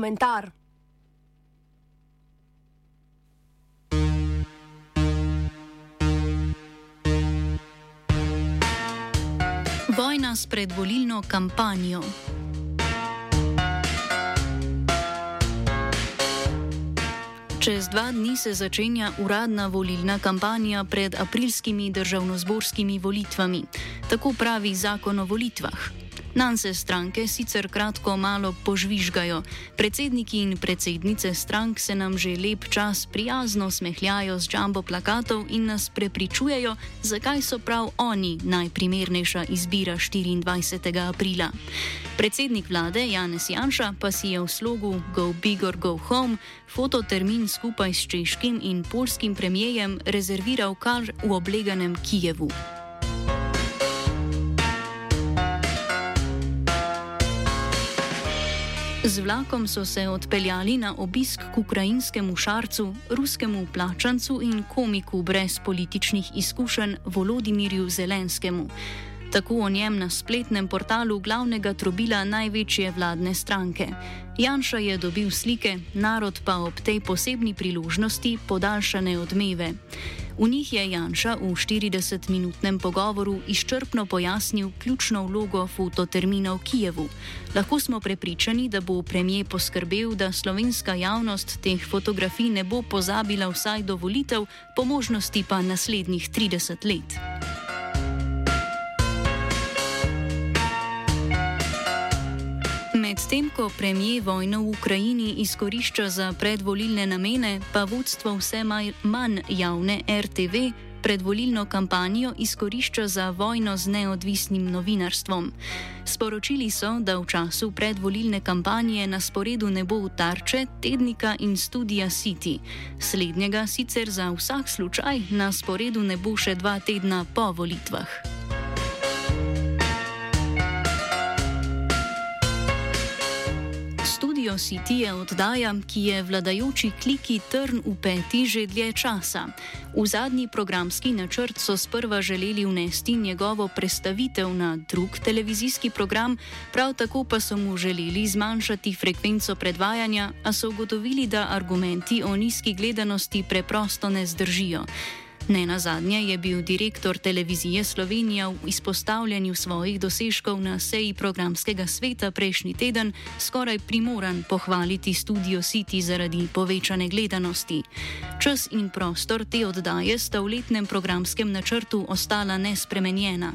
komentar. Vojna s predvolilno kampanjo. Čez dva dni se začenja uradna volilna kampanja pred aprilskimi državnozborskimi volitvami. Tako pravi zakon o volitvah. Nan se stranke sicer kratko malo požvižgajo. Predsedniki in predsednice strank se nam že lep čas prijazno smehljajo z jumbo plakatov in nas prepričujejo, zakaj so prav oni najprimernejša izbira 24. aprila. Predsednik vlade Janez Janša pa si je v slogu Go Big or Go Home fototermin skupaj s češkim in polskim premijejem rezerviral kar v obleganem Kijevu. Z vlakom so se odpeljali na obisk k ukrajinskemu šarcu, ruskemu plačancu in komiku brez političnih izkušenj Volodimirju Zelenskemu. Tako o njem na spletnem portalu glavnega trobila največje vladne stranke. Janša je dobil slike, narod pa ob tej posebni priložnosti podaljšane odmeve. V njih je Janša v 40-minutnem pogovoru izčrpno pojasnil ključno vlogo fototermina v Kijevu. Lahko smo prepričani, da bo premijer poskrbel, da slovenska javnost teh fotografij ne bo pozabila vsaj do volitev, po možnosti pa naslednjih 30 let. Medtem ko premijer vojno v Ukrajini izkorišča za predvolilne namene, pa vodstvo vse manj javne RTV predvolilno kampanjo izkorišča za vojno z neodvisnim novinarstvom. Sporočili so, da v času predvolilne kampanje na sporedu ne bo tarče, tednika in studija City. Slednjega sicer za vsak slučaj na sporedu ne bo še dva tedna po volitvah. Studio City je oddaja, ki je vladajoči kliki trn v peti že dlje časa. V zadnji programski načrt so sprva želeli vnesti njegovo predstavitev na drug televizijski program, prav tako pa so mu želeli zmanjšati frekvenco predvajanja, a so ugotovili, da argumenti o nizki gledanosti preprosto ne zdržijo. Ne na zadnje je bil direktor televizije Slovenija v izpostavljanju svojih dosežkov na seji programskega sveta prejšnji teden skoraj primoran pohvaliti studio City zaradi povečane gledanosti. Čas in prostor te oddaje sta v letnem programskem načrtu ostala nespremenjena.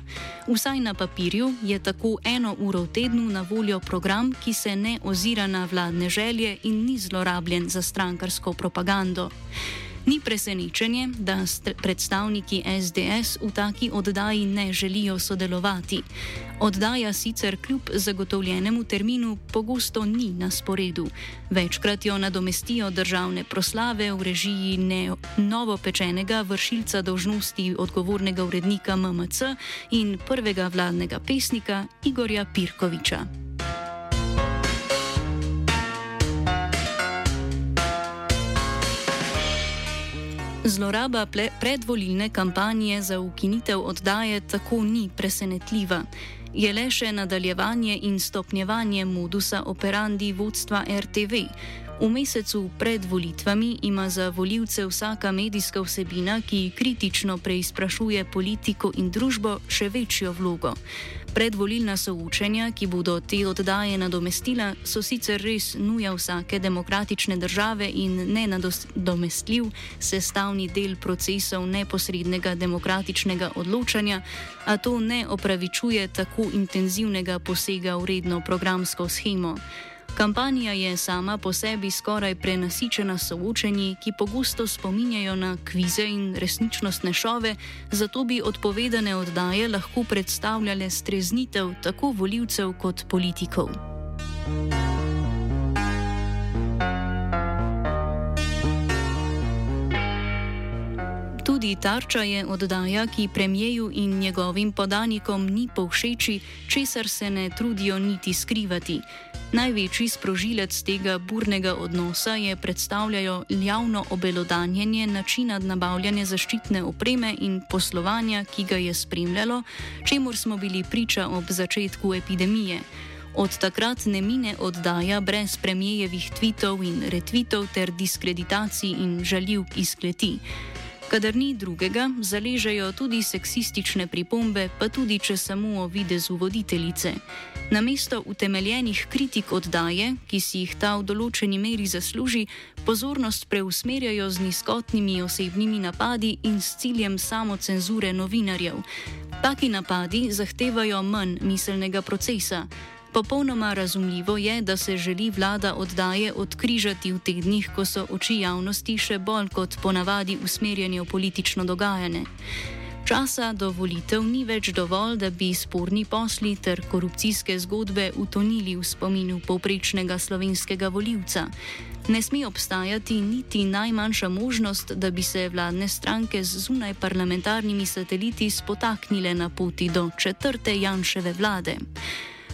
Vsaj na papirju je tako eno uro v tednu na voljo program, ki se ne ozira na vladne želje in ni zlorabljen za strankarsko propagando. Ni presenečenje, da predstavniki SDS v taki oddaji ne želijo sodelovati. Oddaja sicer kljub zagotovljenemu terminu pogosto ni na sporedu. Večkrat jo nadomestijo državne proslave v režiji novopečenega vršilca dožnosti odgovornega urednika MMC in prvega vladnega pesnika Igorja Pirkoviča. Zloraba predvolilne kampanje za ukinitev oddaje tako ni presenetljiva. Je le še nadaljevanje in stopnjevanje modusa operandi vodstva RTV. V mesecu pred volitvami ima za voljivce vsaka medijska vsebina, ki kritično preizprašuje politiko in družbo, še večjo vlogo. Predvolilna soočenja, ki bodo te oddaje nadomestila, so sicer res nuja vsake demokratične države in nenadomestljiv sestavni del procesov neposrednega demokratičnega odločanja, a to ne opravičuje tako intenzivnega posega v redno programsko schemo. Kampanja je sama po sebi skoraj prenasičena soočenji, ki pogosto spominjajo na kvize in resničnostne šove, zato bi odpovedane oddaje lahko predstavljale streznitev tako voljivcev kot politikov. Tudi tarča je oddaja, ki premijeju in njegovim podanikom ni povšeči, česar se ne trudijo niti skrivati. Največji sprožilec tega burnega odnosa je predstavljajo javno obelodanjenje načina nabavljanja zaščitne opreme in poslovanja, ki ga je spremljalo, čemu smo bili priča ob začetku epidemije. Od takrat ne mine oddaja brez premijevih tvitev in retvitev ter diskreditacij in žaljivk iz kleti. Kadar ni drugega, zaležejo tudi seksistične pripombe, pa tudi če samo o videzu voditeljice. Namesto utemeljenih kritik oddaje, ki si jih ta v določeni meri zasluži, pozornost preusmerjajo z nizkotnimi osebnimi napadi in s ciljem samocenzure novinarjev. Taki napadi zahtevajo manj miselnega procesa. Popolnoma razumljivo je, da se želi vlada oddaje odkrižati v tednih, ko so oči javnosti še bolj kot ponavadi usmerjene v politično dogajanje. Časa do volitev ni več dovolj, da bi sporni posli ter korupcijske zgodbe utonili v spominu povprečnega slovenskega voljivca. Ne sme obstajati niti najmanjša možnost, da bi se vladne stranke z zunaj parlamentarnimi sateliti spotaknile na poti do četrte Janševe vlade.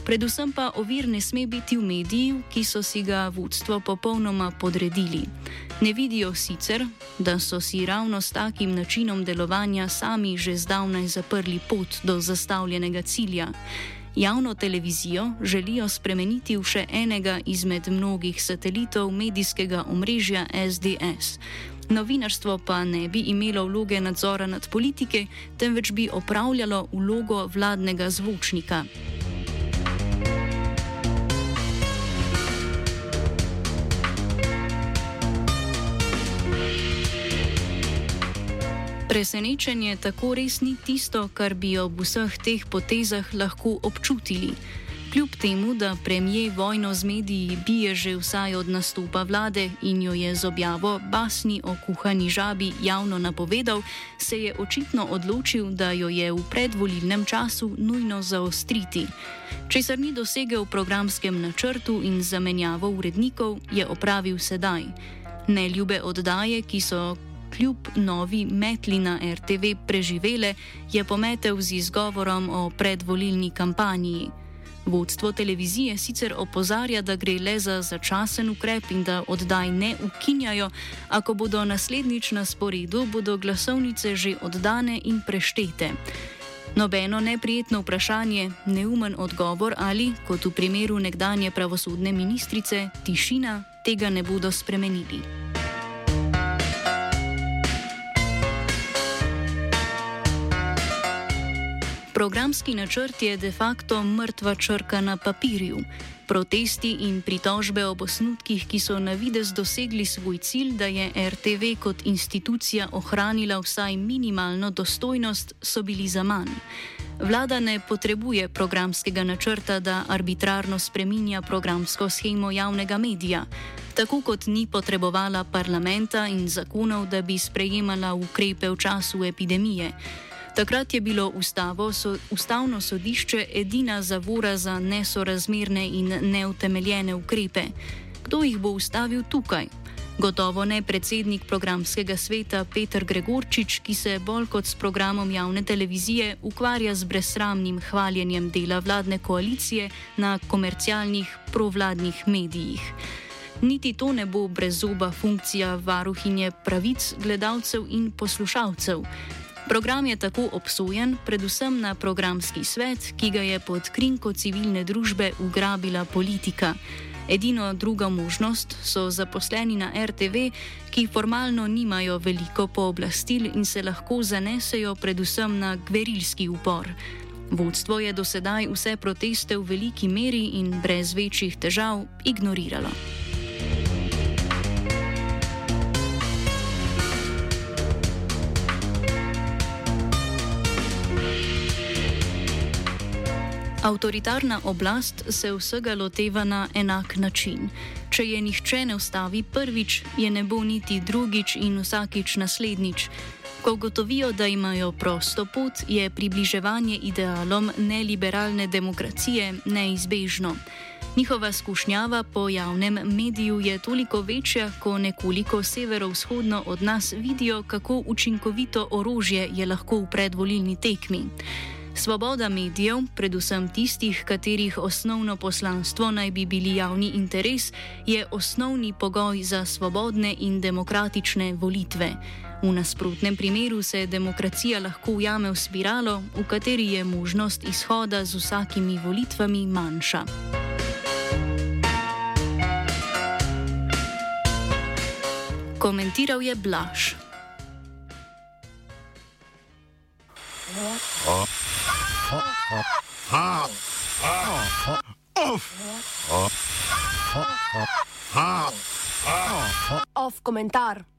Predvsem pa ovir ne sme biti v mediji, ki so si ga vodstvo popolnoma podredili. Ne vidijo sicer, da so si ravno s takim načinom delovanja sami že zdavnaj zaprli pot do zastavljenega cilja. Javno televizijo želijo spremeniti v še enega izmed mnogih satelitov medijskega omrežja SDS. Novinarstvo pa ne bi imelo vloge nadzora nad politike, temveč bi opravljalo vlogo vladnega zvočnika. Presenečenje tako res ni tisto, kar bi ob vseh teh potezah lahko občutili. Kljub temu, da premijer vojno z mediji bije že vsaj od nastopa vlade in jo je z objavo basni o kuhani žabi javno napovedal, se je očitno odločil, da jo je v predvolilnem času nujno zaostriti. Česar ni dosegel v programskem načrtu in zamenjavo urednikov, je opravil sedaj. Neljube oddaje, ki so kljub novi metli na RTV preživele, je pometel z izgovorom o predvolilni kampanji. Vodstvo televizije sicer opozarja, da gre le za začasen ukrep in da oddaj ne ukinjajo, a ko bodo naslednjič na sporedu, bodo glasovnice že oddane in preštete. Nobeno neprijetno vprašanje, neumen odgovor ali, kot v primeru nekdanje pravosodne ministrice, tišina, tega ne bodo spremenili. Programski načrt je de facto mrtva črka na papirju. Protesti in pritožbe ob osnutkih, ki so na vides dosegli svoj cilj, da je RTV kot institucija ohranila vsaj minimalno dostojnost, so bili za manj. Vlada ne potrebuje programskega načrta, da arbitrarno spreminja programsko schemo javnega medija, tako kot ni potrebovala parlamenta in zakonov, da bi sprejemala ukrepe v času epidemije. Takrat je bilo ustavo, so, ustavno sodišče edina zavora za nesorazmerne in neutemeljene ukrepe. Kdo jih bo ustavil tukaj? Gotovo ne predsednik programskega sveta Petr Gregorčič, ki se bolj kot s programom javne televizije ukvarja z brezsramnim hvaljenjem dela vladne koalicije na komercialnih provladnih medijih. Niti to ne bo brezoba funkcija varuhinje pravic gledalcev in poslušalcev. Program je tako obsojen predvsem na programski svet, ki ga je pod krinko civilne družbe ugrabila politika. Edino druga možnost so zaposleni na RTV, ki formalno nimajo veliko pooblastil in se lahko zanesejo predvsem na gverilski upor. Vodstvo je do sedaj vse proteste v veliki meri in brez večjih težav ignoriralo. Avtoritarna oblast se vsega loteva na enak način. Če je nihče ne ustavi prvič, je ne bo niti drugič in vsakič naslednjič. Ko gotovijo, da imajo prosto pot, je približevanje idealom neliberalne demokracije neizbežno. Njihova skušnjava po javnem mediju je toliko večja, ko nekoliko severovzhodno od nas vidijo, kako učinkovito orožje je lahko v predvolilni tekmi. Svoboda medijev, predvsem tistih, katerih osnovno poslanstvo naj bi bili javni interes, je osnovni pogoj za svobodne in demokratične volitve. V nasprotnem primeru se demokracija lahko ujame v spiralo, v kateri je možnost izhoda z vsakimi volitvami manjša. Komentiral je Blaž. Komentar.